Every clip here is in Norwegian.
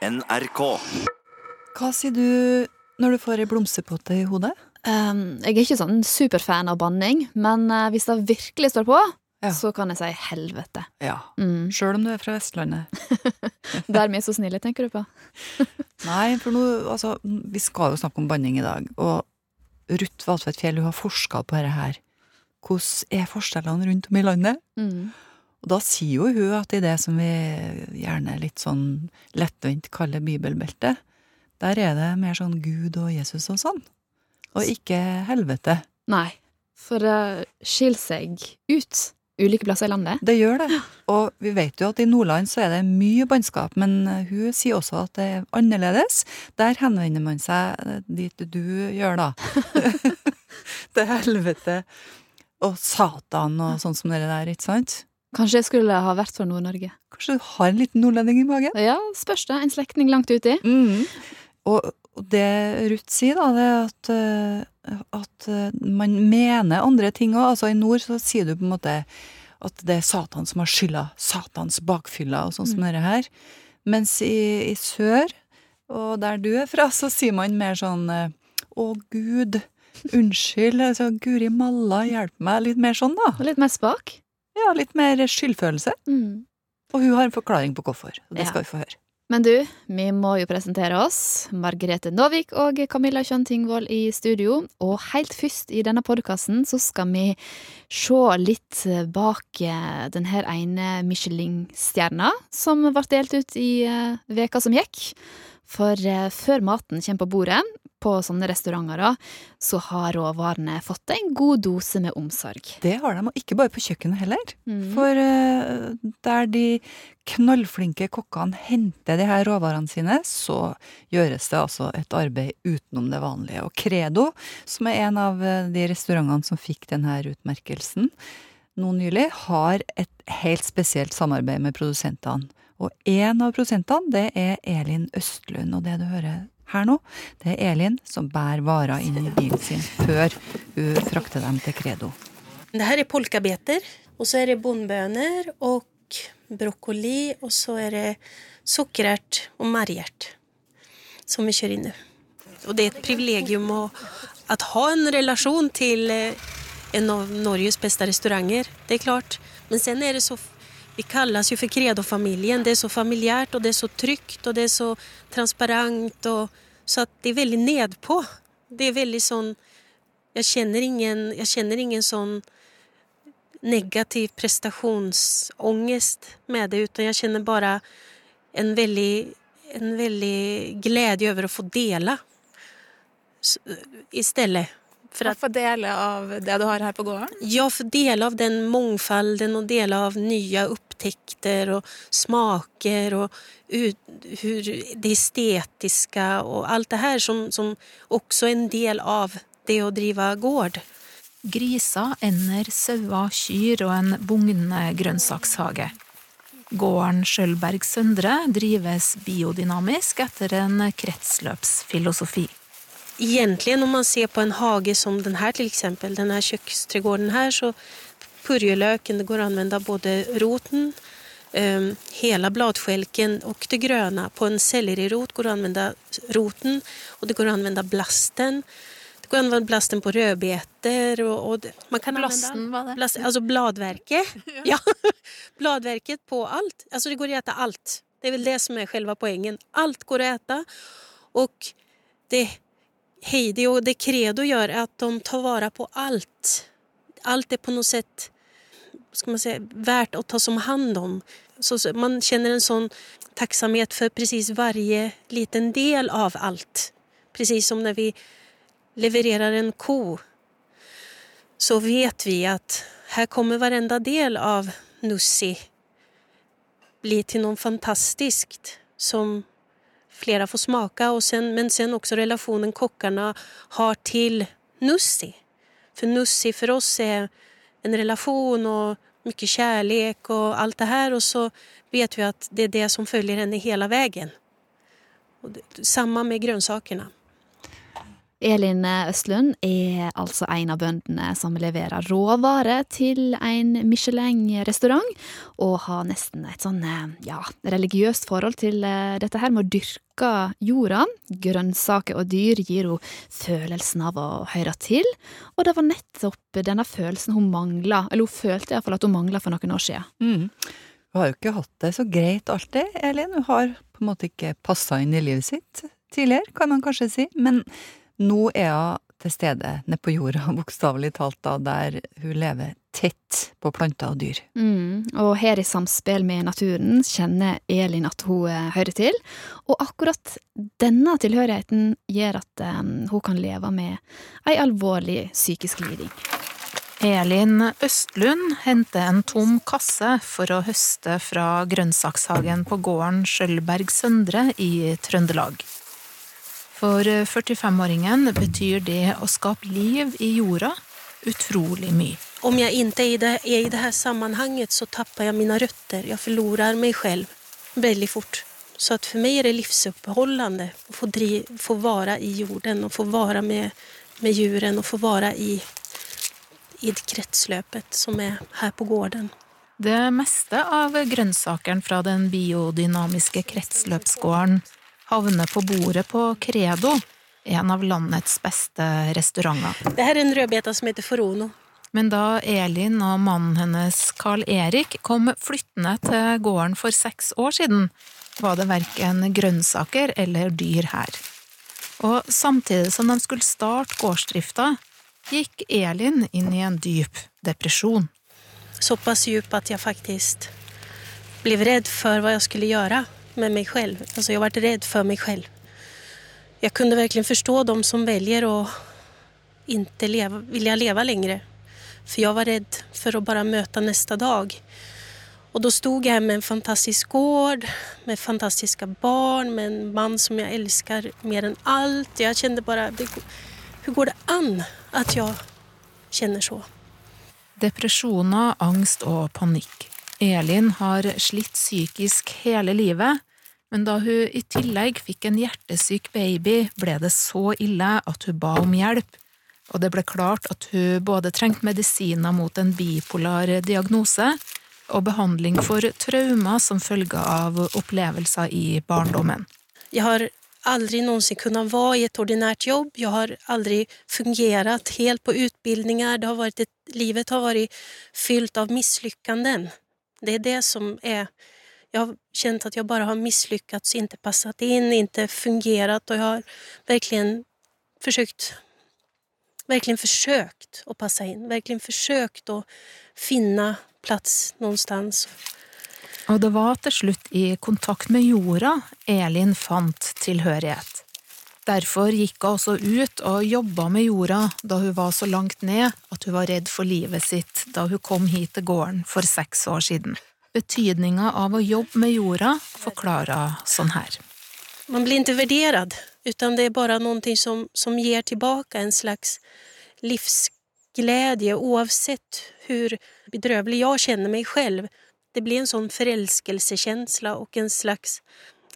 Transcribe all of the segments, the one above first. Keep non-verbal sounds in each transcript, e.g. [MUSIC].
NRK. Hva sier du når du får ei blomsterpotte i hodet? Um, jeg er ikke sånn superfan av banning, men eh, hvis det virkelig står på, Ja. så kan jeg si helvete. Ja. Mm. [LAUGHS] Sjøl om du er fra Vestlandet. Der vi er så snille, tenker du på? [LAUGHS] Nei, for nå, altså, vi skal jo snakke om banning i dag, og Ruth Valtvedt Fjell hun har forska på dette her. Hvordan er forskjellene rundt om i landet? Mm. Og da sier jo hun at i det som vi gjerne litt sånn lettvint kaller bibelbeltet, der er det mer sånn Gud og Jesus og sånn. Og ikke helvete. Nei, for det skiller seg ut ulike plasser i landet. Det gjør det. Og vi vet jo at i Nordland så er det mye bannskap, men hun sier også at det er annerledes. Der henvender man seg eh, dit du gjør, da. [LAUGHS] Til helvete og Satan og sånn som det der, ikke sant? Kanskje jeg skulle ha vært fra Nord-Norge. Kanskje du har en liten nordlending i magen? Ja, spørs det. En slektning langt uti. Mm. Og, det Ruth sier, da, det er at, eh, at eh, man mener andre ting òg. Altså, i nord så sier du på en måte at det er Satan som har skylda. Satans bakfylla og sånn som dette her. Mens i, i sør, og der du er fra, så sier man mer sånn eh, Å, Gud. Unnskyld. Altså, Guri malla, hjelp meg. Litt mer sånn, da. Litt mer spak. Ja, litt mer skyldfølelse. Mm. Og hun har en forklaring på hvorfor. Og det Ja. skal vi få høre. Men du, vi må jo presentere oss. Margrethe Novik og Camilla Kjønn Tingvold i studio. Og helt først i denne podkasten så skal vi se litt bak eh, den her ene Michelin-stjerna som ble delt ut i eh, veka som gikk. For eh, før maten kommer på bordet, på sånne restauranter, da, så har råvarene fått en god dose med omsorg. Det har de, og ikke bare på kjøkkenet heller. Mm. For eh, der de knallflinke kokkene henter de her råvarene sine, så gjøres det altså et arbeid utenom det vanlige. Og Credo, som er en av eh, de restaurantene som fikk denne utmerkelsen nå nylig, har et helt spesielt samarbeid med produsentene. Og en av produsentene, det er Elin Østlund, og det du hører her nå, det er Elin som bærer varer inn i bilen sin før hun frakter dem til Credo. Det her er polkabeter og så er det bondbönor og brokkoli, og så er det sukkerert og margärt som vi kjører inn nå. Og det er et privilegium å, att ha en relasjon till eh, en av Norges beste restauranger, det er klart. Men sen er det så, vi kallas jo for Credo-familien. det er så familiært, og det er så tryggt og det er så transparent Og, så det er veldig nedpå. Det er veldig sånn Jeg kjenner ingen, jeg kjenner ingen sånn negativ prestationsångest med det utan jeg kjenner bare en veldig, en veldig glede over å få dele i istället. För Å få dele av det du har her på gården? Ja, få dele av den mångfalden og dele av nye opptekter og smaker og ut, det estetiske og alt det her som, som også er en del av det å drive gård. Griser, ender, sauer, kyr og en bugnende grønnsakshage. Gården Skjølberg Søndre drives biodynamisk etter en kretsløpsfilosofi. Egentligen om man ser på en hage som den här till exempel, den här köksträdgården här så purjolöken, det går att använda både roten, eh, hela bladskälken och det gröna. På en sellerirot går det att använda roten och det går att använda blasten. Det går att använda blasten på rödbetor och, och det, man kan Blasten, använda hva er det? blast, alltså bladverket. [LAUGHS] ja. [LAUGHS] Bladverket på allt. Alltså det går att äta allt. Det är väl det som är själva poängen. Allt går att äta och det Heidi och det Credo er att de tar vara på allt. Allt är på något sätt ska man säga, värt att ta som hand om. Så, man känner en sån tacksamhet för precis varje liten del av allt. Precis som när vi levererar en ko så vet vi att här kommer varenda del av Nussi bli till något fantastiskt som flera får smaka och sen, men sen också relationen kockarna har till Nussi. För Nussi för oss är en relation och mycket kärlek och allt det här och så vet vi att det är det som följer henne hela vägen. Och samma med grönsakerna. Elin Østlund er altså en av bøndene som leverer råvarer til en Michelin-restaurant, og har nesten et sånn ja, religiøst forhold til eh, dette her med å dyrke jorda. Grønnsaker og dyr gir hun følelsen av å høre til, og det var nettopp denne følelsen hun mangla, eller hun følte iallfall at hun mangla for noen år siden. Mm. Hun har jo ikke hatt det så greit alltid, Elin. Hun har på en måte ikke passa inn i livet sitt tidligere, kan man kanskje si. Men nå er hun til stede nede på jorda, [LAUGHS] bokstavelig talt, da, der hun lever tett på planter og dyr. Mm, og her i samspill med naturen kjenner Elin at hun eh, hører til, og akkurat denne tilhørigheten gjør at um, hun kan leve med ei alvorlig psykisk liding. Elin Østlund henter en tom kasse for å høste fra grønnsakshagen på gården Skjølberg Søndre i Trøndelag. For 45-åringen betyr det å skape liv i jorda utrolig mye. Om jeg ikke er i det, er i det her sammenhenget, så tapper jeg mine røtter. Jeg forlorer meg selv veldig fort. Så for meg er det livsoppholdende å få, driv, få være i jorden og få være med, med djuren og få være i, i kretsløpet som er her på gården. Det meste av grønnsakene fra den biodynamiske kretsløpsgården havner på bordet på Credo, en av landets beste restauranter. Det her er en rødbeta som heter Forono. Men da Elin og mannen hennes Carl Erik kom flyttende til gården for seks år siden, var det verken grønnsaker eller dyr her. Og samtidig som de skulle starte gårdsdrifta, gikk Elin inn i en dyp depresjon. Såpass dyp at jeg faktisk ble redd for hva jeg skulle gjøre med meg selv. Altså, jeg har vært redd for meg selv. Jeg kunne virkelig forstå de som velger å ikke leva, leve leva For jeg var redd for å bare møte neste dag. Og da stod jeg her med en fantastisk gård, med fantastiske barn, med en mann som jeg elsker mer enn alt. Jeg kjente bare hur går det an at jeg kjenner så? Depresjoner, angst og panikk. Elin har slitt psykisk hele livet, men da hun i tillegg fikk en hjertesyk baby, ble det så ille at hun ba om hjelp, og det ble klart at hun både trengte medisiner mot en bipolar diagnose og behandling for traumer som følge av opplevelser i barndommen. Jeg har aldri noensinne kunnet være i et ordinært jobb. Jeg har aldri fungert helt på et, livet har vært fylt av mislykkanden. Det er det som er Jeg har kjent at jeg bare har misslyckats, ikke passet inn, ikke fungert, og jeg har virkelig forsøkt Virkelig forsøkt å passe inn. Virkelig forsøkt å finne plass någonstans. Og det var til slutt i kontakt med jorda Elin fant tilhørighet. Derfor gikk hun også ut og jobba med jorda da hun var så langt ned at hun var redd for livet sitt da hun kom hit til gården for seks år siden. Betydninga av å jobbe med jorda forklarer sånn her. Man blir ikke vurdert, utan det er bare noe som, som gir tilbake en slags livsglede, uansett hvor bedrøvelig jeg kjenner meg selv. Det blir en sånn forelskelsekjensle og en slags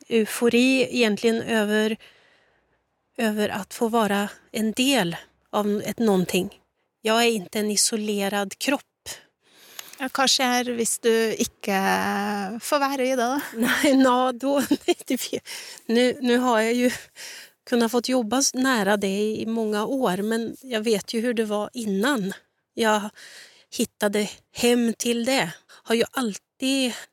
eufori egentlig over, over å få være en del av et noe. Jeg er ikke en isolert kropp ja, hva skjer hvis du ikke får være i det, da? Nei, nå, da Nå har jeg jo kunnet fått jobbe nære det i mange år, men jeg vet jo hvordan det var innan jeg fant hjem til det. Har jo alltid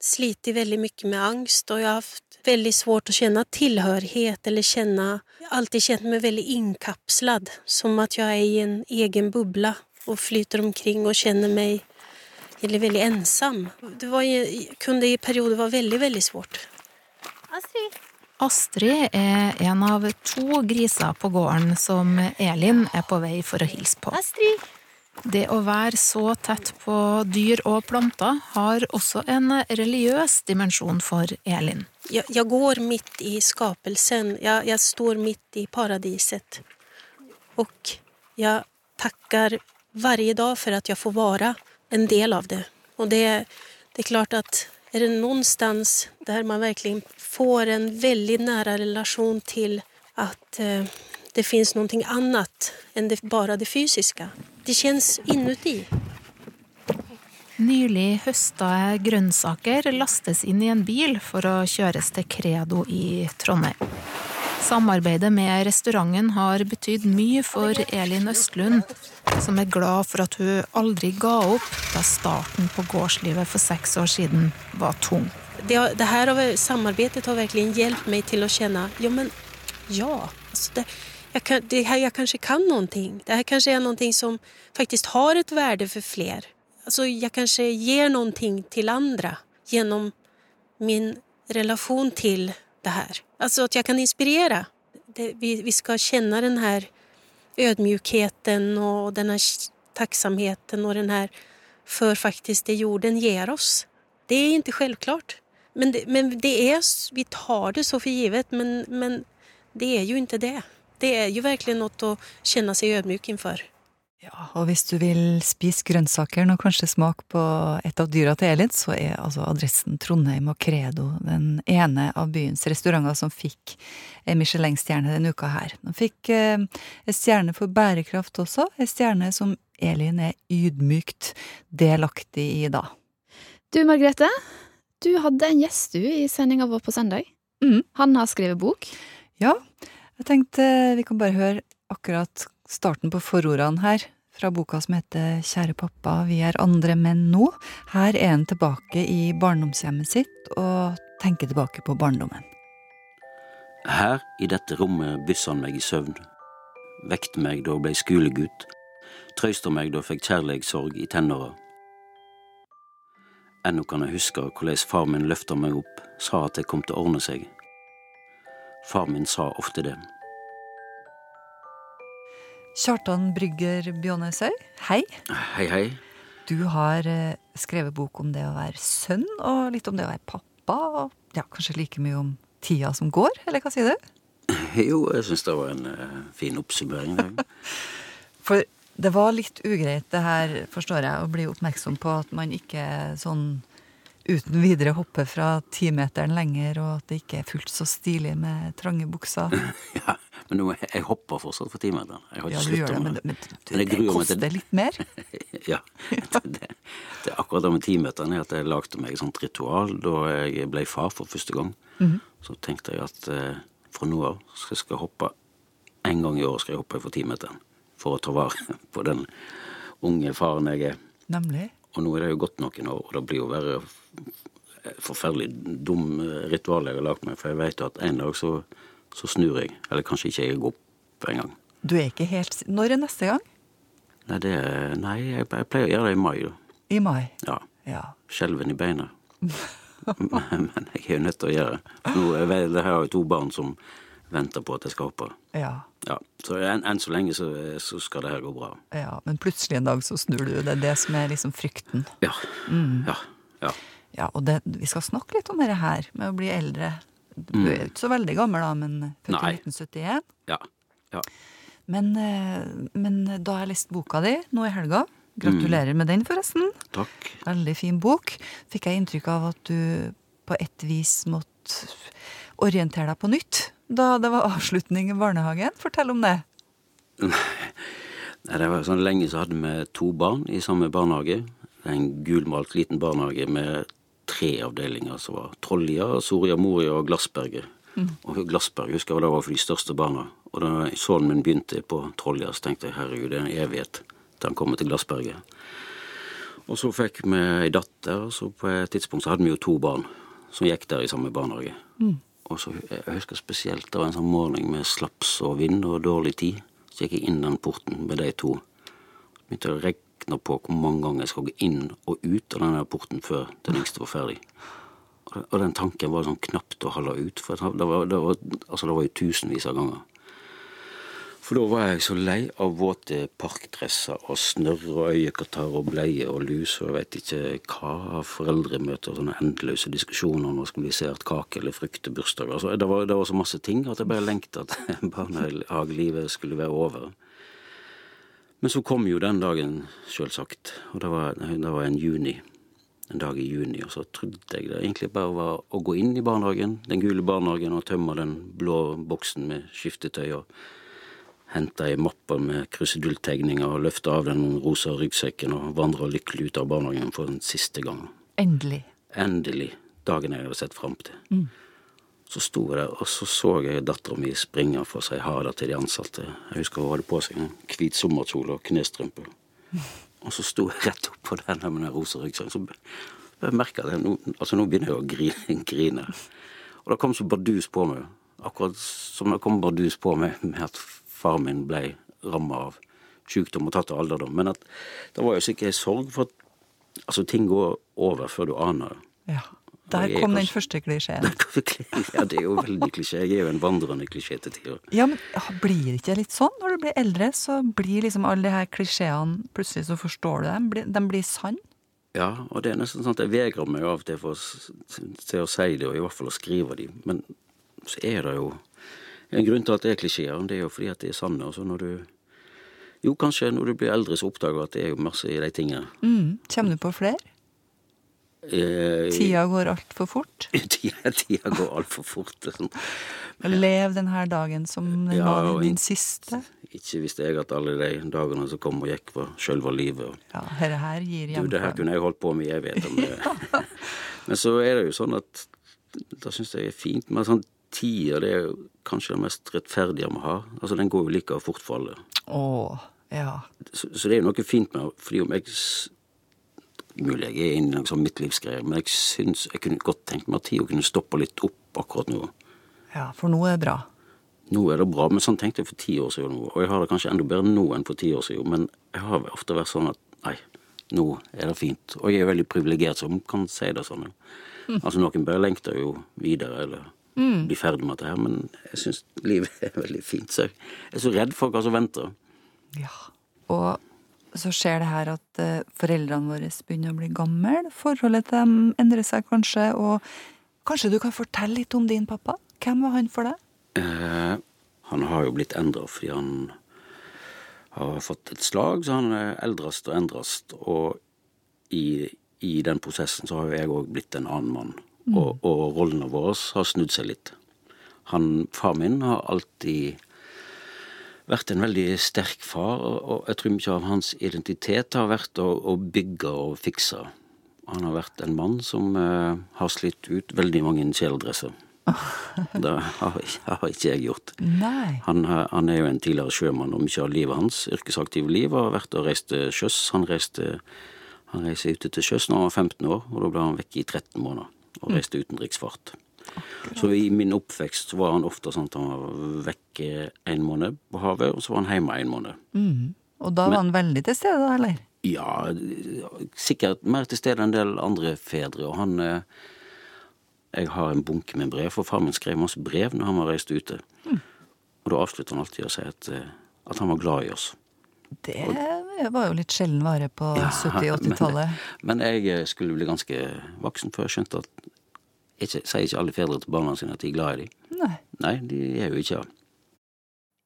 slitt veldig mye med angst, og jeg har hatt veldig svårt å kjenne tilhørighet eller kjenne Jeg har alltid kjent meg veldig innkapslet, som at jeg er i en egen boble og flyter omkring og kjenner meg eller veldig ensom. Det var, kunne i perioder være veldig, veldig svårt. Astrid. Astrid er en av to griser på gården som Elin er på vei for å hilse på. Astrid. Det å være så tett på dyr og planter har også en religiøs dimensjon for Elin. Jeg, jeg går midt i skapelsen. Jeg, jeg står midt i paradiset. Og jeg takker hver dag for at jeg får være en del av det. Og det, det er klart at er det någonstans der man virkelig får en veldig nære relasjon til at eh, det fins noe annet enn det, bare det fysiska. Det kjennes inuti. Nylig høsta grønnsaker lastes inn i en bil for å kjøres til Credo i Trondheim. Samarbeidet med restauranten har betydd mye for Elin Østlund, som er glad for at hun aldri ga opp da starten på gårdslivet for seks år siden var tung. Det, det her har, samarbetet har virkelig hjulpet meg til å kjenne ja men ja, Altså det, jag, kan, det här, jag kanske kan någonting. Det här kanske är någonting som faktiskt har ett värde för fler. Alltså jag kanske ger någonting till andra gjennom min relation til det her. Altså at jeg kan inspirere. Det, vi, vi skal kjenne den her ödmjukheten og denne takksomheten och den her for faktisk det jorden gir oss. Det er ikke selvklart. Men det, men det er, vi tar det så for givet, men, men det er jo ikke det. Det er jo virkelig noe å kjenne seg ydmyk inför. Ja, og hvis du vil spise grønnsaker og kanskje smake på et av dyra til Elin, så er altså adressen Trondheim og Credo den ene av byens restauranter som fikk en Michelin-stjerne denne uka her. De fikk eh, en stjerne for bærekraft også, en stjerne som Elin er ydmykt delaktig i da. Du, Margrethe. Du hadde en gjest du i sendinga vår på søndag. Mm. Han har skrevet bok. Ja, jeg tenkte vi kan bare høre akkurat starten på forordene her, fra boka som heter Kjære pappa, vi er andre menn nå. Her er han tilbake i barndomshjemmet sitt og tenker tilbake på barndommen. Her, i dette rommet, byssa han meg i søvn. Vekte meg da jeg blei skolegutt. Trøysta meg da jeg fikk kjærleikssorg i tenåra. Ennå kan jeg huske hvordan far min løfta meg opp, sa at det kom til å ordne seg. Far min sa ofte det. Kjartan Brygger Bjånesøy, hei. Hei, hei. Du har eh, skrevet bok om det å være sønn, og litt om det å være pappa, og ja, kanskje like mye om tida som går, eller hva sier du? [LAUGHS] Jo, jeg syns det var en uh, fin oppsummering. [LAUGHS] For det var litt ugreit det her, forstår jeg, å bli oppmerksom på at man ikke sånn uten videre hoppe fra timeteren lenger, og at det ikke er fullt så stilig med trange bukser. [CLEARS THROAT] ja, men nå, jeg hopper fortsatt for timeteren. Jeg har Ja, ikke gjør slutta det, men, med det- men Men jeg det koster til litt mer. [LAUGHS] Ja. Det, det, det er akkurat det med timeteren er at jeg lagde meg et sånt ritual da jeg ble far for første gang. Så tenkte jeg at eh, fra nå av skal jeg hoppe en gang i året skal jeg hoppe for timeteren. For å ta vare [LAUGHS] på den unge faren jeg er. Nemlig. Og nå er det jo gått noen år, og det blir jo verre forferdelig dum eh, ritual jeg har lagt meg. For jeg vet at en dag så, så snur jeg. Eller kanskje ikke jeg går opp engang. Du er ikke helt Når er neste gang? Nei, det, nei jeg, jeg pleier å gjøre det i mai. da. I mai. Ja. Ja. skjelven i beina. [LAUGHS] men, men jeg er jo nødt til å gjøre det. Nå, jeg jeg har jo to barn som venter på at jeg skal hoppe. Ja. Ja, så enn en så lenge så, så skal det her gå bra. ja. Men plutselig en dag så snur du. Det er det som er liksom frykten. Ja. Ja. ja. Ja, og det, vi skal snakke litt om det her med å bli eldre. Du er ikke så veldig gammel, da, men født i 1971. ja. ja. Men, eh, men da har jeg lest boka di nå i helga. Gratulerer med den, forresten. Takk. Veldig fin bok. Fikk jeg inntrykk av at du på et vis måtte orientere deg på nytt da det var avslutning i barnehagen. Fortell om det. Nei, det var sånn lenge så hadde vi to barn i samme barnehage. En gulmalt liten barnehage med tre avdelinger som var Trollia, Soria Moria og Glassberget. Og Glassberg husker jeg det var for de største barna. Og da sønnen min begynte på Trollia, så tenkte jeg herregud, det er en evighet til han kommer til Glassberget. Og så fikk vi ei datter, og så på et tidspunkt så hadde vi jo to barn som gikk der i samme barnehage. Og så jeg husker spesielt det var en sånn morgen med slaps og vind og dårlig tid. Så gikk jeg inn den porten med de to. Begynte å regne på hvor mange ganger jeg skal gå inn og ut av denne porten før den yngste var ferdig. Og den tanken var sånn knapt å holde ut, for det var, det altså det var jo tusenvis av ganger. For da var jeg så lei av våte parkdresser og snørr og øyekatarr og bleie og lus og jeg vet ikke hva foreldremøter og sånne endeløse diskusjoner når skal vi se et kake eller fruktebursdag. Altså, det, var, det var så masse ting at jeg bare lengta at [LAUGHS] barnehagelivet skulle være over. Men så kom jo den dagen, sjølsagt, og det var, det var en juni. En dag i juni, og så trodde jeg det egentlig bare var å gå inn i barnehagen, den gule barnehagen, og tømme den blå boksen med skiftetøy og henta ei mappe med krusedulltegninger og løfta av den rosa ryggsekken og vandra lykkelig ut av barnehagen for en siste gang. Endelig. Endelig. Dagen jeg hadde sett fram til. Så sto jeg der, og så så jeg dattera mi springe for å si ha det til de ansatte. Jeg husker hun hadde på seg en hvit sommerkjole og knestrømper. [LAUGHS] Og så sto jeg rett oppå den med den rosa ryggsekken. Så jeg merka det. Nå, altså, nå begynner jeg å grine. [LAUGHS] grine. Og det kom så bardus på meg. Akkurat som det kom bardus på meg med at far min ble ramma av sykdom og tatt av alderdom. Men at det var jo sikkert ei sorg for at altså, ting går over før du aner det. Ja. Der Jeg kom den kanskje- første klisjeen. [LAUGHS] Ja, det er jo veldig klisjé. Jeg er jo en vandrende klisjé til tider. Ja, men blir det ikke litt sånn? Når du blir eldre, så blir liksom alle de her klisjeene Plutselig så forstår du dem. De blir sann. Ja, og det er nesten sånn at jeg vegrer meg av og til for til å si det, og i hvert fall å skrive de. Men så er det jo en grunn til at det er klisjeer. Det er jo fordi at det er sanne. Altså når du Jo, kanskje når du blir eldre, så oppdager du at det er jo masse i de tingene. Mm. Kommer du på flere? Eh, Tida går altfor fort. [LAUGHS] tida, tida går altfor fort. Sånn. [LAUGHS] Lev denne dagen som den Ja, var din in- siste. Ikke visste jeg at alle de dagene som kom og gikk, var sjølve livet. og Ja, dette her gir Du, det her kunne jeg holdt på med i evigheter. Men [LAUGHS] så er det jo sånn at da syns jeg det er fint med sånn tider. Det er jo kanskje det mest rettferdige vi har. Altså, Den går jo like fort for alle. Åh, ja. Så, så det er jo noe fint med fordi om jeg Mulig jeg er inne i noe sånn midtlivsgreier, men jeg syns jeg kunne godt tenkt meg at tida kunne stoppe litt opp akkurat nå. Ja, for nå er bra. Nå er det bra, men sånn tenkte jeg for ti år siden. Og jeg har det kanskje enda bedre nå enn for ti år siden. Men jeg har ofte vært sånn at nei, nå er det fint. Og jeg er veldig privilegert som kan si det sånn. [LAUGHS] Altså noen bare lengter jo videre eller blir ferdig med dette her, men jeg syns livet er veldig fint. Så jeg er så redd for hva som venter. Ja. Og så skjer det her at eh, foreldrene våre begynner å bli gamle. Forholdet til dem endrer seg kanskje, og kanskje du kan fortelle litt om din pappa? Hvem var han for deg? Eh, han har jo blitt endra fordi han har fått et slag, så han er eldrest og endrest. Og i, i den prosessen så har jo jeg òg blitt en annen mann. Og, og rollene våre har snudd seg litt. Han, far min har alltid vært en veldig sterk far, og, jeg tror mye av hans identitet har vært å, å bygge og fikse. Han har vært en mann som eh, har slitt ut veldig mange kjeledresser. Det har, har ikke jeg gjort. Nei. Han, er- han er jo en tidligere sjømann, og mye av livet hans, yrkesaktive liv, har vært å reise til sjøs. Han reiste han reiser ute til sjøs når han var 15 år, og da ble han vekke i 13 måneder. Og reiste utenriksfart. Så i min oppvekst var han ofte sånn at han var vekke en måned på havet, og så var han hjemme en måned. Mm. Og da var han veldig til stede, da, eller? Ja, sikkert mer til stede enn en del andre fedre. Og han eh, Jeg har en bunke med brev, for far min skrev masse brev når han var reist ute. Og da avsluttet han alltid å si at, eh, at han var glad i oss. Det var jo litt sjelden vare på Ja, 70-80-tallet. Men jeg eh, skulle bli ganske voksen før jeg skjønte at ikke, Sier ikke alle fedre til barna sine at de er glad i dem? Nei. Nei, de er jo ikke det.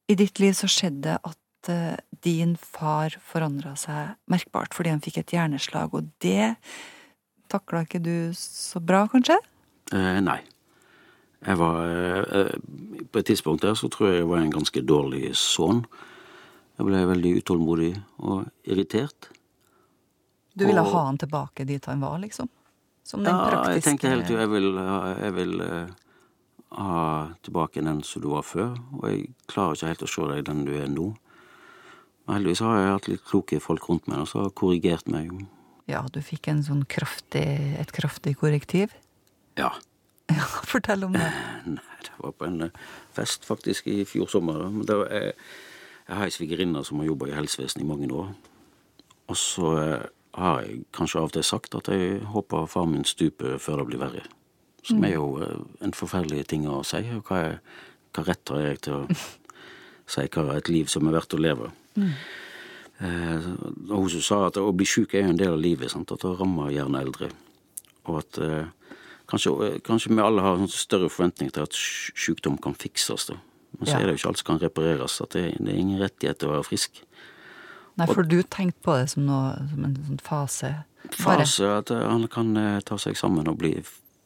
I ditt liv så skjedde at uh, din far forandra seg merkbart fordi han fikk et hjerneslag, og det takla ikke du så bra, kanskje? Eh, nei. Jeg var eh, eh, På et tidspunkt der så tror jeg jeg var en ganske dårlig sønn. Jeg ble veldig utålmodig og irritert. Du ville Og- ha han tilbake dit han var, liksom? Som den Ja, praktiske jeg tenker hele tida jeg vil, jeg vil uh, ha tilbake den som du var før. Og jeg klarer ikke helt å se deg den du er nå. Men heldigvis har jeg hatt litt kloke folk rundt meg som har korrigert meg. Ja, du fikk en sånn kraftig, et kraftig korrektiv? Ja. [LAUGHS] Ja, fortell om det. Nei, det var på en eh, fest faktisk i fjor sommer. Men det var, jeg, jeg har ei svigerinne som har jobba i helsevesenet i mange år. Og så eh, har jeg kanskje av og til sagt at jeg håper far min stuper før det blir verre. Som er jo eh, en forferdelig ting å si. Og hva, er, hva rett har jeg til å [LAUGHS] si hva er et liv som er verdt å leve? Eh, og hun som sa at å bli sjuk er jo en del av livet. Sant? At det rammer gjerne eldre. Og at eh, kanskje, eh, kanskje vi alle har sånn større forventning til at sykdom kan fikses. Da. Men så Ja. er det jo ikke alt som kan repareres. At det, det er ingen rettighet til å være frisk. Nei, for du tenkte på det som, noe, som en sånn fase? Bare. Fase at han kan eh, ta seg sammen og bli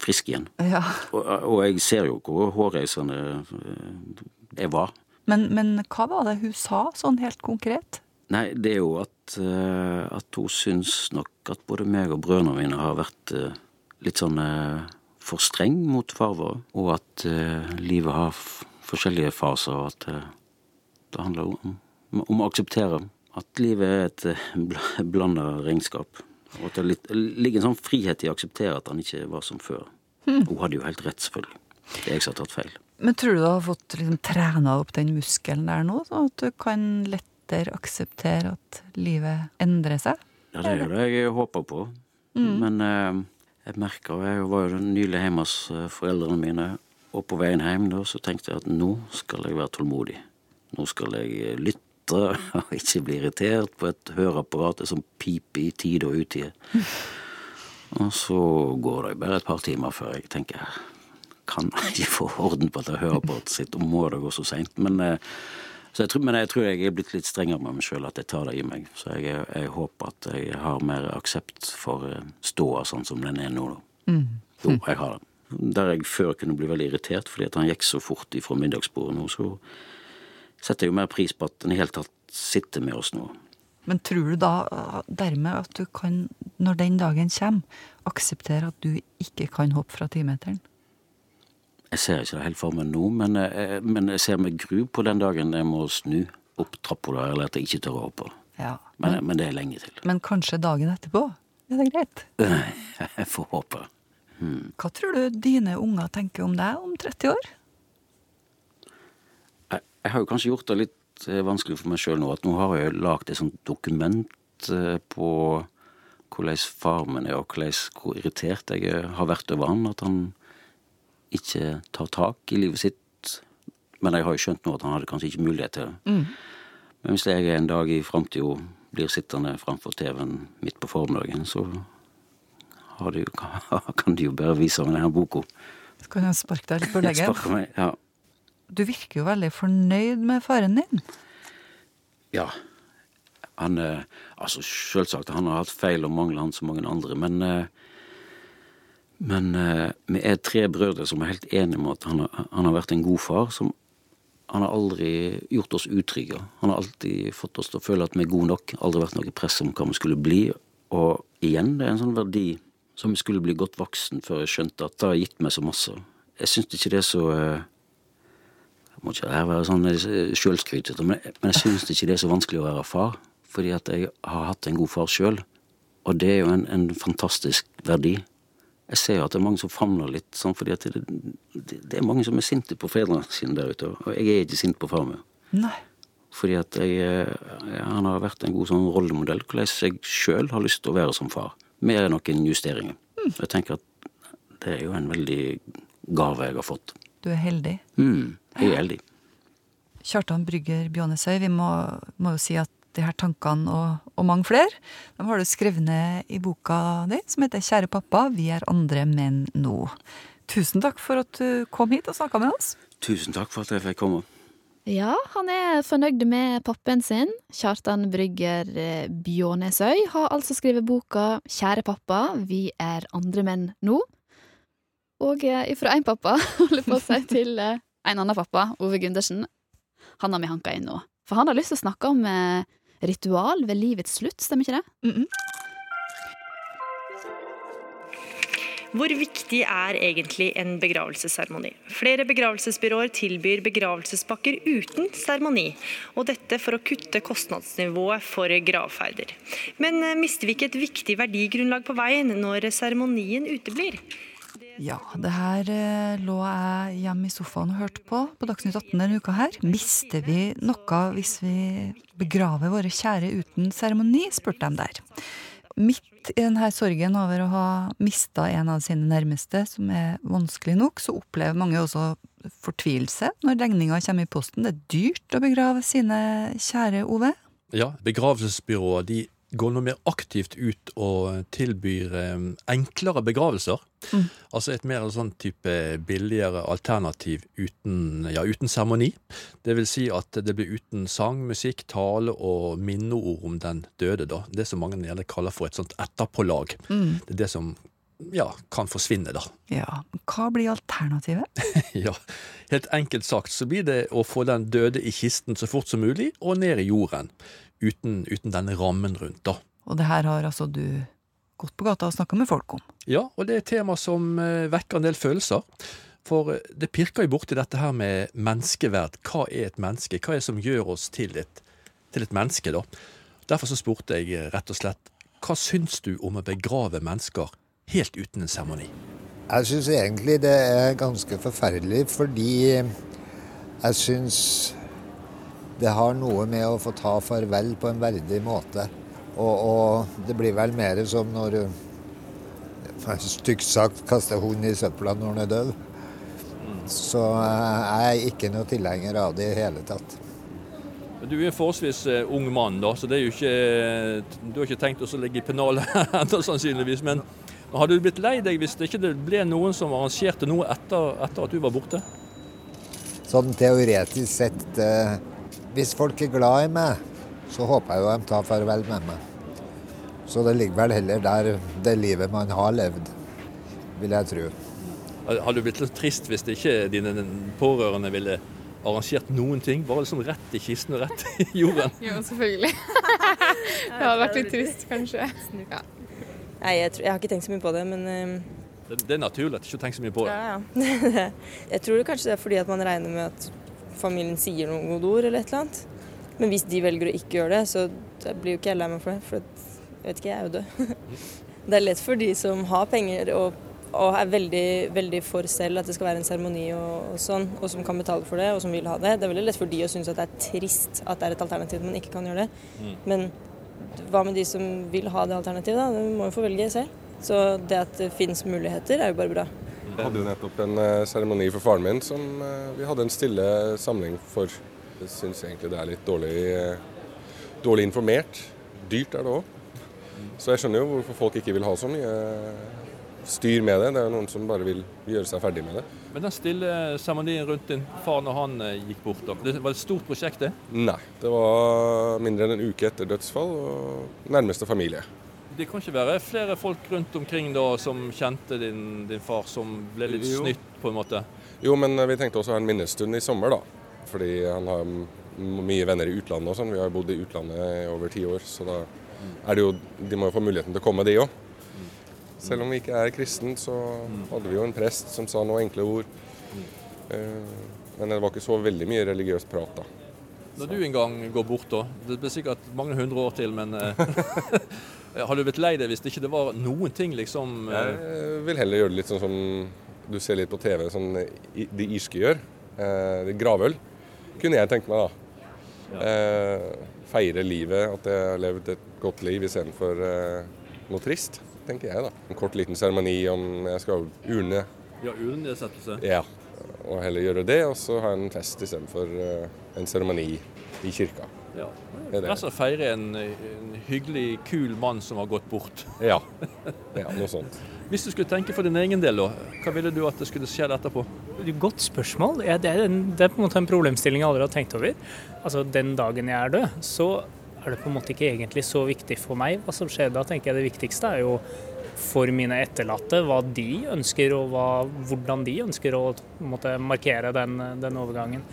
frisk igjen. Ja. Og, og jeg ser jo hvor hårreisende eh, jeg var Men, men hva var det hun sa, sånn helt konkret? Nei, det er jo at, eh, at hun syns nok at både meg og brødrene mine har vært litt sånn for streng mot farvår, og at livet har forskjellige faser, og at eh, det handler om, om å akseptere at livet er et eh, blanda regnskap. Og at det ligger en sånn frihet i å akseptere at han ikke var som før. Hun hadde jo helt rett, selvfølgelig. Det er jeg som har tatt feil. Men tror du du har fått liksom, trena opp den muskelen der nå, så at du kan lettere akseptere at livet endrer seg? Ja, det er jo det jeg håper på. Men eh, jeg merker Jeg var jo nylig hjemme hos eh, foreldrene mine, og på veien hjem da, så tenkte jeg at nå skal jeg være tålmodig. Nå skal jeg lytte [LAUGHS] og ikke bli irritert på et høreapparat som piper i tide og utide. Og så går det bare et par timer før jeg tenker kan jeg ikke få orden på dette høreapparatet sitt, og må det gå så seint? Men, eh, men jeg tror jeg er blitt litt strengere med meg sjøl, at jeg tar det i meg. Så jeg, jeg håper at jeg har mer aksept for eh, ståa sånn som den er nå. da. Jo, jeg har det. Der jeg før kunne bli veldig irritert fordi at han gikk så fort ifra middagsbordet nå, så setter jeg jo mer pris på at den i hele tatt sitter med oss nå. Men tror du da uh, dermed at du kan, når den dagen kommer, akseptere at du ikke kan hoppe fra timeteren? Jeg ser ikke det helt for meg nå, men, jeg, men jeg ser med gru på den dagen jeg må snu opp trappa der, eller at jeg ikke tør å hoppe. Ja. Men, men det er lenge til. Men kanskje dagen etterpå? Er det greit? [LAUGHS] Jeg får håpe. Hva tror du dine unger tenker om deg om 30 år? Jeg, jeg har jo kanskje gjort det litt eh, vanskelig for meg sjøl nå, at nå har jeg lagd et sånt dokument eh, på hvordan far min er, og hvordan, hvor irritert jeg har vært over han. At han ikke tar tak i livet sitt. Men jeg har jo skjønt nå at han hadde kanskje ikke mulighet til det. Men hvis jeg en dag i framtida blir sittende framfor TV-en midt på formiddagen, så har de, kan du jo bare vise meg denne boka. Så kan jeg sparke deg litt på leggen. Meg, ja. Du virker jo veldig fornøyd med faren din. Ja. Han eh, Altså, selvsagt, han har hatt feil og mangler, han som mange andre, men eh, Men eh, vi er tre brødre som er helt enige om at han har, han har vært en god far. som Han har aldri gjort oss utrygge. Han har alltid fått oss til å føle at vi er gode nok. Aldri vært noe press om hva vi skulle bli. Og igjen, det er en sånn verdi som skulle bli godt voksen før jeg skjønte at det har gitt meg så masse. Jeg syns ikke det er så eh, Jeg må ikke her være sånn eh, sjølskrytete, men, men jeg syns ikke det er så vanskelig å være far. Fordi at jeg har hatt en god far sjøl. Og det er jo en, en fantastisk verdi. Jeg ser jo at det er mange som famler litt sånn, fordi at det, det, det er mange som er sinte på fedrene sine der ute. Og jeg er ikke sint på far min. Nei. Fordi at jeg, eh, han har vært en god sånn rollemodell, hvordan jeg sjøl har lyst til å være som far. Med noen justeringer. Jeg tenker at det er jo en veldig gave jeg har fått. Du er heldig. Mm, jeg er heldig. Kjartan Brygger Bjånesøy, vi må, må jo si at de her tankene og, og mange flere, de har du skrevet ned i boka di, som heter Kjære pappa, vi er andre menn nå. Tusen takk for at du kom hit og snakka med oss. Tusen takk for at jeg fikk komme. Ja, han er fornøyd med pappen sin. Kjartan Brygger eh, Bjånesøy har altså skrevet boka Kjære pappa, vi er andre menn nå. Og eh, ifra én pappa, [LAUGHS] holder på si, til eh, en annen pappa, Ove Gundersen. Han har vi hanka inn nå. For han har lyst til å snakke om ritual ved livets slutt, stemmer ikke det? Mm Hvor viktig er egentlig en begravelsesseremoni? Flere begravelsesbyråer tilbyr begravelsespakker uten seremoni, og dette for å kutte kostnadsnivået for gravferder. Men eh, mister vi ikke et viktig verdigrunnlag på veien når seremonien uteblir? Ja, det her eh, lå jeg hjemme i sofaen og hørte på på Dagsnytt 18 denne uka her. Mister vi noe hvis vi begraver våre kjære uten seremoni, spurte de der. Midt i denne sorgen over å ha mista en av sine nærmeste, som er vanskelig nok, så opplever mange også fortvilelse når regninga kommer i posten. Det er dyrt å begrave sine kjære, Ove. Ja, begravelsesbyråer de går noe mer aktivt ut og tilbyr eh, enklere begravelser. Altså et mer sånn type billigere alternativ uten, ja, uten seremoni. Det vil si at det blir uten sang, musikk, tale og minneord om den døde, da. Det som mange gjerne kaller for et sånt etterpålag. Det er det som ja, kan forsvinne, da. Ja, Hva blir alternativet? [LAUGHS] Ja, Helt enkelt sagt så blir det å få den døde i kisten så fort som mulig, og ned i jorden. Uten, uten denne rammen rundt, da. Og det her har altså du gått på gata og snakka med folk om. Ja, og det er et tema som eh, vekker en del følelser. For eh, det pirker jo borti dette her med menneskeverd. Hva er et menneske? Hva er det som gjør oss til et, til et menneske, da? Derfor så spurte jeg eh, rett og slett hva syns du om å begrave mennesker helt uten en seremoni? Jeg syns egentlig det er ganske forferdelig, fordi jeg syns det har noe med å få ta farvel på en verdig måte. Og, og det blir vel mer som når stygt sagt kaster hund i søpla når den er død. Så jeg er ikke noe tilhenger av det i hele tatt. Du er en forholdsvis eh, ung mann, da, så det er jo ikke, du har ikke tenkt å ligge i pennalet [LAUGHS] ennå, sannsynligvis. Men hadde du blitt lei deg hvis det ikke ble noen som arrangerte noe etter, etter at du var borte? Sånn teoretisk sett eh, Hvis folk er glad i meg, så håper jeg jo de tar farvel med meg. Så det ligger vel heller der det livet man har levd, vil jeg tro. Hadde du blitt litt trist hvis ikke dine pårørende ville arrangert noen ting? Bare liksom rett i kisten og rett i jorden? [LAUGHS] Jo, selvfølgelig. [LAUGHS] det hadde vært litt trist, kanskje. Ja. Nei, jeg, tror, jeg, har ikke tenkt så mye på det, men um, det, det, er naturlig at du ikke tenker så mye på det. Ja, ja. [LAUGHS] jeg tror kanskje det er fordi at man regner med at familien sier noen gode ord eller et eller annet. Men hvis de velger å ikke gjøre det, så blir jo ikke jeg lei meg for det. For jeg vet ikke, jeg er jo død. [LAUGHS] det er lett for de som har penger og, og er veldig, veldig, for selv at det skal være en seremoni og, og, sånn, og som kan betale for det og som vil ha det. Det er veldig lett for de å synes at det er trist at det er et alternativ man ikke kan gjøre det. Mm. Men hva med de som vil ha det alternativet, da? De må jo få velge selv. Så det at det finnes muligheter, er jo bare bra. Hadde jo nettopp en eh, seremoni for faren min som uh, vi hadde en stille samling for jeg syns egentlig det er litt dårlig, dårlig informert. Dyrt er det òg. Så jeg skjønner jo hvorfor folk ikke vil ha så mye styr med det. Det er noen som bare vil gjøre seg ferdig med det. Men den stille seremonien rundt din far når han eh, gikk bort, da, det var et stort prosjekt? det? Nei, det var mindre enn en uke etter dødsfall og nærmeste familie. Det kan ikke være flere folk rundt omkring da som kjente din, din far, som ble litt jo. snytt, på en måte? Jo, men vi tenkte også å ha en minnestund i sommer, da fordi han har mye venner i utlandet og sånn. Vi har bodd i utlandet i over ti år, så da er det jo De må jo få muligheten til å komme, de òg. Selv om vi ikke er kristen, så hadde vi jo en prest som sa noen enkle ord. Eh, men det var ikke så veldig mye religiøs prat da. Når du en gang går bort, da, det blir sikkert mange hundre år til, men eh, [LAUGHS] har du blitt lei deg hvis det ikke var noen ting, liksom? Eh? Jeg vil heller gjøre det litt sånn som du ser litt på TV, sånn de irske gjør. Gravøl kunne jeg tenke meg, da. Ja. Eh, feire livet, at jeg har levd et godt liv istedenfor eh, noe trist, tenker jeg, da. En kort liten seremoni om jeg skal urne. Ja, urnedsettelse? Ja. Og heller gjøre det, og så ha en fest istedenfor eh, en seremoni i kirka. Ja. Det er det. å feire en, en, hyggelig, kul mann som har gått bort. Ja. ja, noe sånt. Hvis du skulle tenke for din egen del, da, hva ville du at det skulle skje etterpå? Godt spørsmål. Det er, en, det er på en måte en problemstilling jeg aldri har tenkt over. Altså, Den dagen jeg er død, så er det på en måte ikke egentlig så viktig for meg hva som skjer. Da tenker jeg det viktigste er jo for mine etterlatte hva de ønsker, og hva, hvordan de ønsker å måtte, markere den, den overgangen.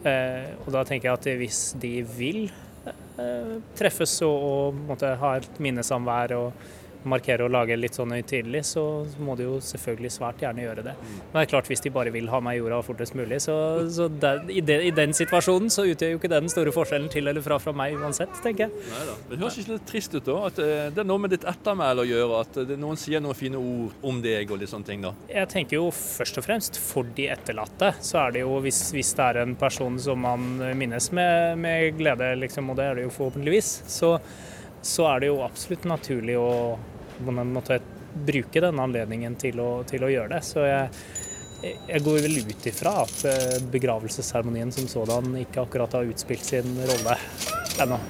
Eh, og da tenker jeg at hvis de vil eh, treffes og, og måtte, ha et minnesamvær og markere og lage litt sånn høytidelig, så må de jo selvfølgelig svært gjerne gjøre det. Men det er klart hvis de bare vil ha meg i jorda fortest mulig, så, så der, i, de, i, den situasjonen så utgjør jo ikke det den store forskjellen til eller fra fra meg uansett, tenker jeg. Neida. Det høres ikke litt trist ut da? At eh, det er noe med ditt ettermæle å gjøre? At eh, noen sier noen fine ord om deg og litt sånne ting? da? Jeg tenker jo først og fremst for de etterlatte, så er det jo hvis, hvis det er en person som man minnes med, med glede, liksom, og det er det jo forhåpentligvis, så så er det jo absolutt naturlig å måtte bruke denne anledningen til å, til å gjøre det. Så jeg, jeg går vel ut ifra at eh, begravelsesseremonien som sådan ikke akkurat har utspilt sin rolle ennå.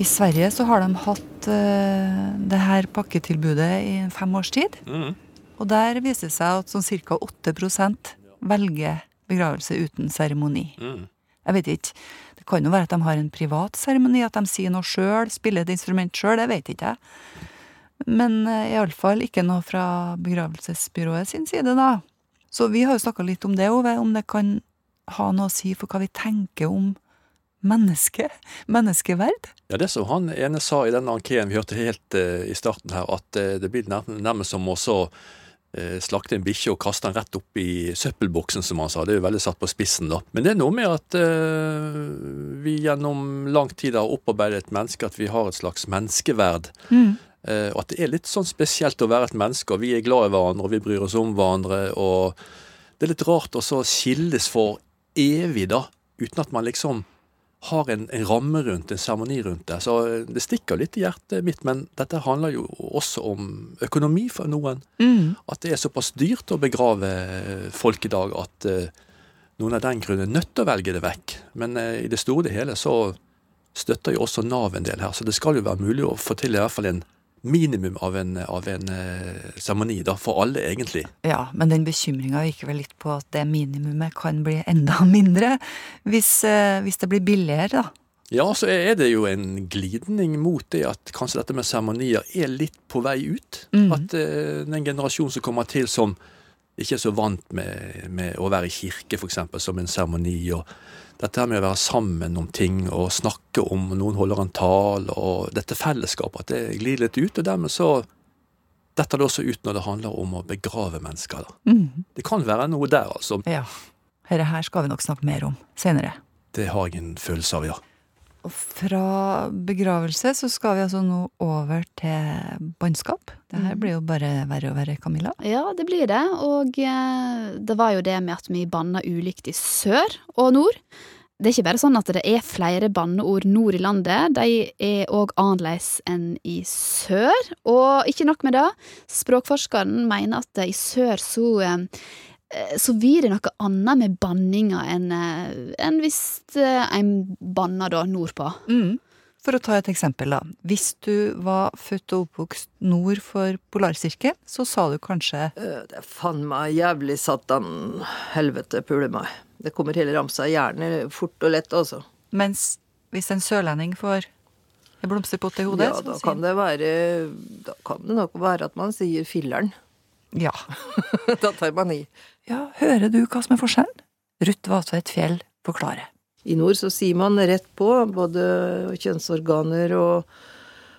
I Sverige så har de hatt uh, det her pakketilbudet i fem års tid. Mm. Og der viser det seg at sånn ca. 8% velger begravelse uten seremoni. Mm. Jeg vet ikke. Det kan jo være at de har en privat seremoni, at de sier noe sjøl, spiller et instrument sjøl, det vet ikke jeg. Men eh, iallfall ikke noe fra begravelsesbyrået sin side, da. Så vi har jo snakka litt om det, Ove, om det kan ha noe å si for hva vi tenker om menneske, [LAUGHS] Menneskeverd. Ja, Det som han ene sa i denne ankeen vi hørte helt uh, i starten her, at uh, det blir nærmest som å så slakte en bikkje og kaste den rett opp i søppelboksen, som han sa. Det er jo veldig satt på spissen, da. Men det er noe med at eh, vi gjennom lang tid har opparbeidet et menneske, at vi har et slags menneskeverd. Mm. Eh, og at det er litt sånn spesielt å være et menneske, og vi er glad i hverandre, og vi bryr oss om hverandre, og det er litt rart å så skilles for evig, da, uten at man liksom har en, en ramme rundt, en seremoni rundt det. Så eh, det stikker litt i hjertet mitt, men dette handler jo også om økonomi for noen. Mm. At det er såpass dyrt å begrave folk i dag at eh, noen av den grunn er nødt til å velge det vekk. Men eh, i det store og hele så støtter jo også Nav en del her, så det skal jo være mulig å få til i hvert fall en minimum av en av en, eh, seremoni, da, for alle egentlig. Ja, men den bekymringa virker vel litt på at det minimumet kan bli enda [LAUGHS] mindre hvis, eh, hvis det blir billigere, da. Ja, så er det jo en glidning mot det at kanskje dette med seremonier er litt på vei ut. Mm. At uh, den generasjonen som kommer til som ikke er så vant med, med å være i kirke, f.eks., som en seremoni, og dette med å være sammen om ting og snakke om og noen holder en tale, og dette fellesskapet, at det glir litt ut. Og dermed så detter det også ut når det handler om å begrave mennesker. Mm. Det kan være noe der, altså. Ja. Dette her skal vi nok snakke mer om senere. Det har jeg en følelse av, ja. Og fra begravelse så skal vi altså nå over til bannskap. Det her blir jo bare verre og verre, Camilla. Ja, det blir det. Og eh, det var jo det med at vi banna ulikt i sør og nord. Det er ikke bare sånn at det er flere banneord nord i landet, de er òg annerledes enn i sør. Og ikke nok med det, språkforskeren mener at i sør så eh, så blir det noe annet med banninga enn en hvis eh, en banner da nordpå. Mm. For å ta et eksempel, da. Hvis du var født og oppvokst nord for polarsirkelen, så sa du kanskje Det er faen meg jævlig satan helvete pule meg. Det kommer hele ramsa i hjernen fort og lett, altså. Mens hvis en sørlending får en blomsterpott i hodet, Ja, så da sier kan det være Da kan det nok være at man sier filleren. Ja. [LAUGHS] da tar man i. Ja, hører du hva som er forskjellen? Ruth Vatveit Fjell forklarer. I nord så sier man rett på, både kjønnsorganer og,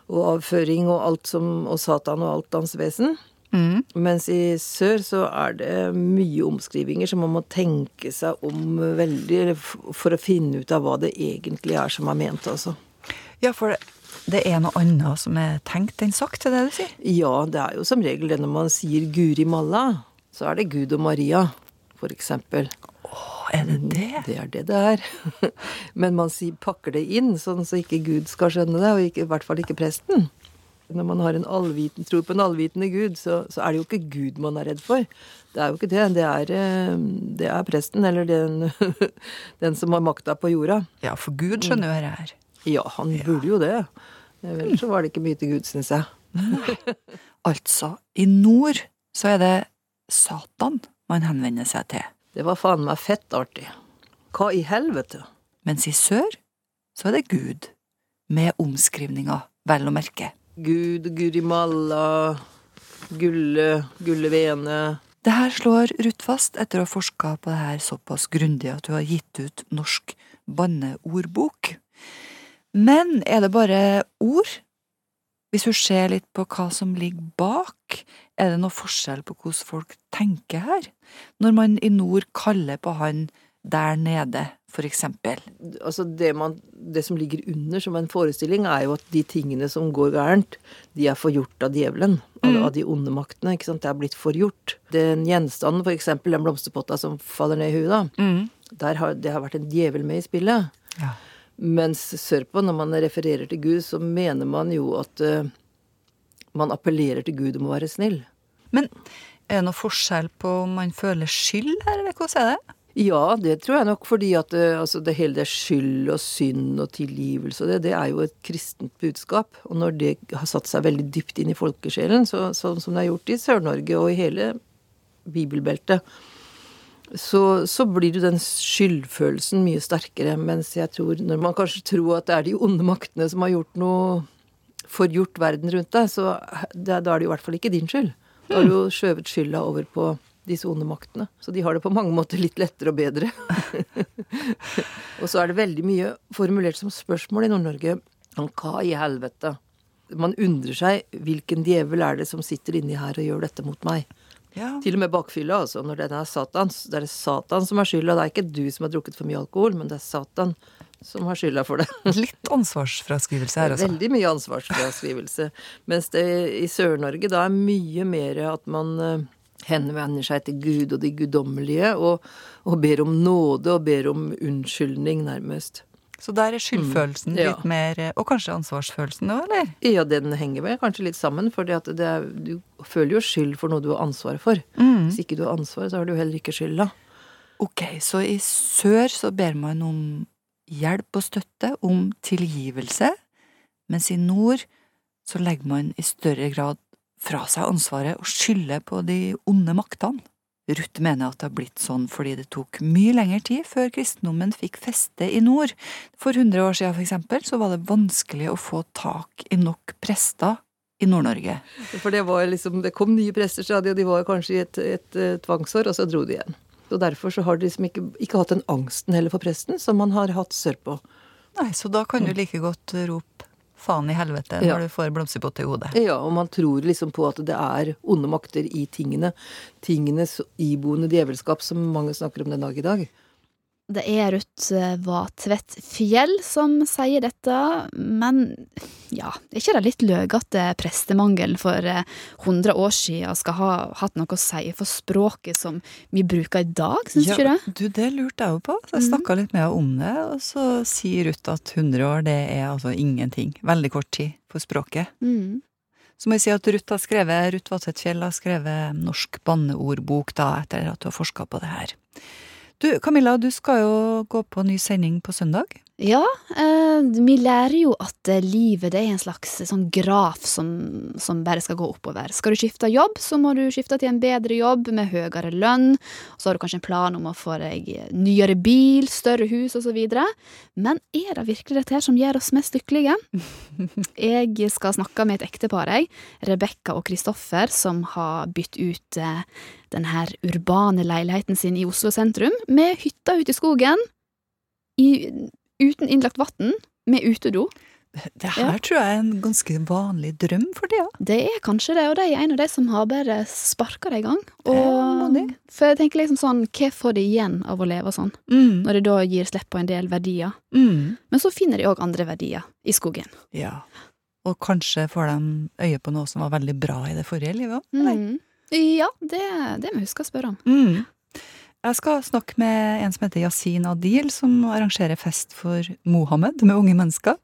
og avføring og alt som Og Satan og alt hans vesen. Mm. Mens i sør så er det mye omskrivinger, så man må tenke seg om veldig for å finne ut av hva det egentlig er som er ment, altså. Ja, for det, det er noe annet som er tenkt enn sagt, er det du sier? Ja, det er jo som regel det når man sier Guri malla, så er det Gud og Maria, for eksempel. Er det det? Det er det det er. [LAUGHS] Men man sier, pakker det inn, sånn så ikke Gud skal skjønne det, og ikke, i hvert fall ikke presten. Når man har en allviten, tror på en allvitende Gud, så, så er det jo ikke Gud man er redd for. Det er jo ikke det. Det er, eh, det er presten, eller den, [LAUGHS] den som har makta på jorda. Ja, for Gud skjønner jo dette her. Ja, han burde jo det. Ellers så var det ikke mye til Gud, syns jeg. Altså, i nord så er det Satan man henvender seg til. Det var faen meg fett artig. Hva i helvete? Mens i sør så er det Gud, med omskrivninger, vel å merke. Gud, Gurimalla, Gulle, Gulle vene. Det her slår Ruth fast etter å ha forska på det her såpass grundig at hun har gitt ut Norsk banneordbok. Men er det bare ord? Hvis hun ser litt på hva som ligger bak, er det noe forskjell på hvordan folk tenker her? Når man i nord kaller på han der nede, for eksempel. Altså det, man, det som ligger under som en forestilling, er jo at de tingene som går gærent, de er forgjort av djevelen. Mm. av de onde maktene. ikke sant? Det er blitt forgjort. Den gjenstanden, for eksempel den blomsterpotta som faller ned i huet, da, Mm. der har det har vært en djevel med i spillet. Ja. Mens sørpå, når man refererer til Gud, så mener man jo at uh, man appellerer til Gud om å være snill. Men er det noe forskjell på om man føler skyld her, eller hvordan er det? Ja, det tror jeg nok, fordi at uh, altså, det hele det skyld og synd og tilgivelse og det, det er jo et kristent budskap. Og når det har satt seg veldig dypt inn i folkesjelen, så, sånn som det er gjort i Sør-Norge og i hele bibelbeltet, så, så blir jo den skyldfølelsen mye sterkere. Mens jeg tror, når man kanskje tror at det er de onde maktene som har gjort noe forgjort verden rundt deg, så da, da er det jo i hvert fall ikke din skyld. Da har du jo skjøvet skylda over på disse onde maktene. Så de har det på mange måter litt lettere og bedre. [LAUGHS] og så er det veldig mye formulert som spørsmål i Nord-Norge hva i helvete? Man undrer seg hvilken djevel er det som sitter inni her og gjør dette mot meg? Ja. Til og med bakfylla, altså. Når den er Satans. Det er Satan som har skylda. Det er ikke du som har drukket for mye alkohol, men det er Satan som har skylda for det. [LAUGHS] Litt ansvarsfraskrivelse her, altså. Veldig mye ansvarsfraskrivelse. Mens det i Sør-Norge da er mye mer at man eh, henvender seg til Gud og de guddommelige, og, og ber om nåde og ber om unnskyldning, nærmest. Så der er skyldfølelsen Mm, ja. litt mer Og kanskje ansvarsfølelsen òg, eller? Ja, den henger vel kanskje litt sammen, for du føler jo skyld for noe du har ansvaret for. Mm. Hvis ikke du har ansvar, så har du heller ikke skylda. Ok, så i sør så ber man om hjelp og støtte, om tilgivelse, mens i nord så legger man i større grad fra seg ansvaret og skylder på de onde maktene. Ruth mener at det har blitt sånn fordi det tok mye lengre tid før kristendommen fikk feste i nord. For 100 år siden, for eksempel, så var det vanskelig å få tak i nok prester i Nord-Norge. For det var liksom Det kom nye prester, stadig, og de var kanskje i et, et, et tvangsår, og så dro de igjen. Og derfor så har de liksom ikke, ikke hatt den angsten heller for presten som man har hatt sørpå. Nei, så da kan du like godt rope faen i helvete Ja. når du får blomsterpott i hodet. Ja, og man tror liksom på at det er onde makter i tingene. Tingenes iboende djevelskap, som mange snakker om den dag i dag. Det er Ruth Vatvedt Fjell som sier dette, men ja, er ikke det litt løgete prestemangelen for eh, 100 år siden skal ha hatt noe å si for språket som vi bruker i dag, syns du ikke det? Du, det lurte jeg jo på. Så jeg snakka litt med henne om det, og så sier Ruth at 100 år, det er altså ingenting. Veldig kort tid for språket. Mm. Så må jeg si at Ruth har skrevet, Ruth Vatvedt Fjell har skrevet norsk banneordbok da, etter at du har forska på det her. Du, Camilla, du skal jo gå på ny sending på søndag. Ja, eh, vi lærer jo at eh, livet det er en slags sånn graf som, som bare skal gå oppover. Skal du skifte jobb, så må du skifte til en bedre jobb med høyere lønn. Så har du kanskje en plan om å få deg nyere bil, større hus osv. Men er det virkelig dette her som gjør oss mest lykkelige? [LAUGHS] Jeg skal snakke med et ektepar, jeg. Rebekka og Kristoffer, som har bytt ut eh, denne urbane leiligheten sin i Oslo sentrum med hytta ute i skogen. I, uten innlagt vann, med utedo. Det her tror jeg er en ganske vanlig drøm for tida. Det er kanskje det, og det er en av de som har bare sparka det i gang. Er modig. for jeg tenker liksom sånn, hva får de igjen av å leve sånn? Mm. Når de da gir slipp på en del verdier. Mm. Men så finner de òg andre verdier i skogen. Ja. Og kanskje får de øye på noe som var veldig bra i det forrige livet òg? Mm. Ja, det, det må jeg huske å spørre om. Jeg skal snakke med en som heter Yasin Adil, som arrangerer fest for Mohammed med unge mennesker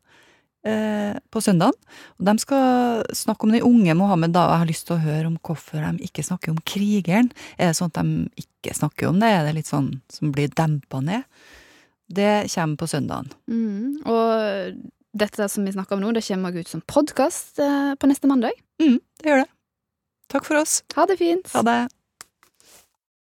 eh, på søndagen. Og de skal snakke om den unge Mohammed, da, og jeg har lyst til å høre om hvorfor de ikke snakker om krigeren. Er det sånn at de ikke snakker om det? Er det litt sånn som blir dempa ned? Det kommer på søndagen. Mm. Og dette som vi snakker om nå, det kommer ut som podkast på neste mandag. Mm, det gjør det. Takk for oss. Ha det fint. Ha det.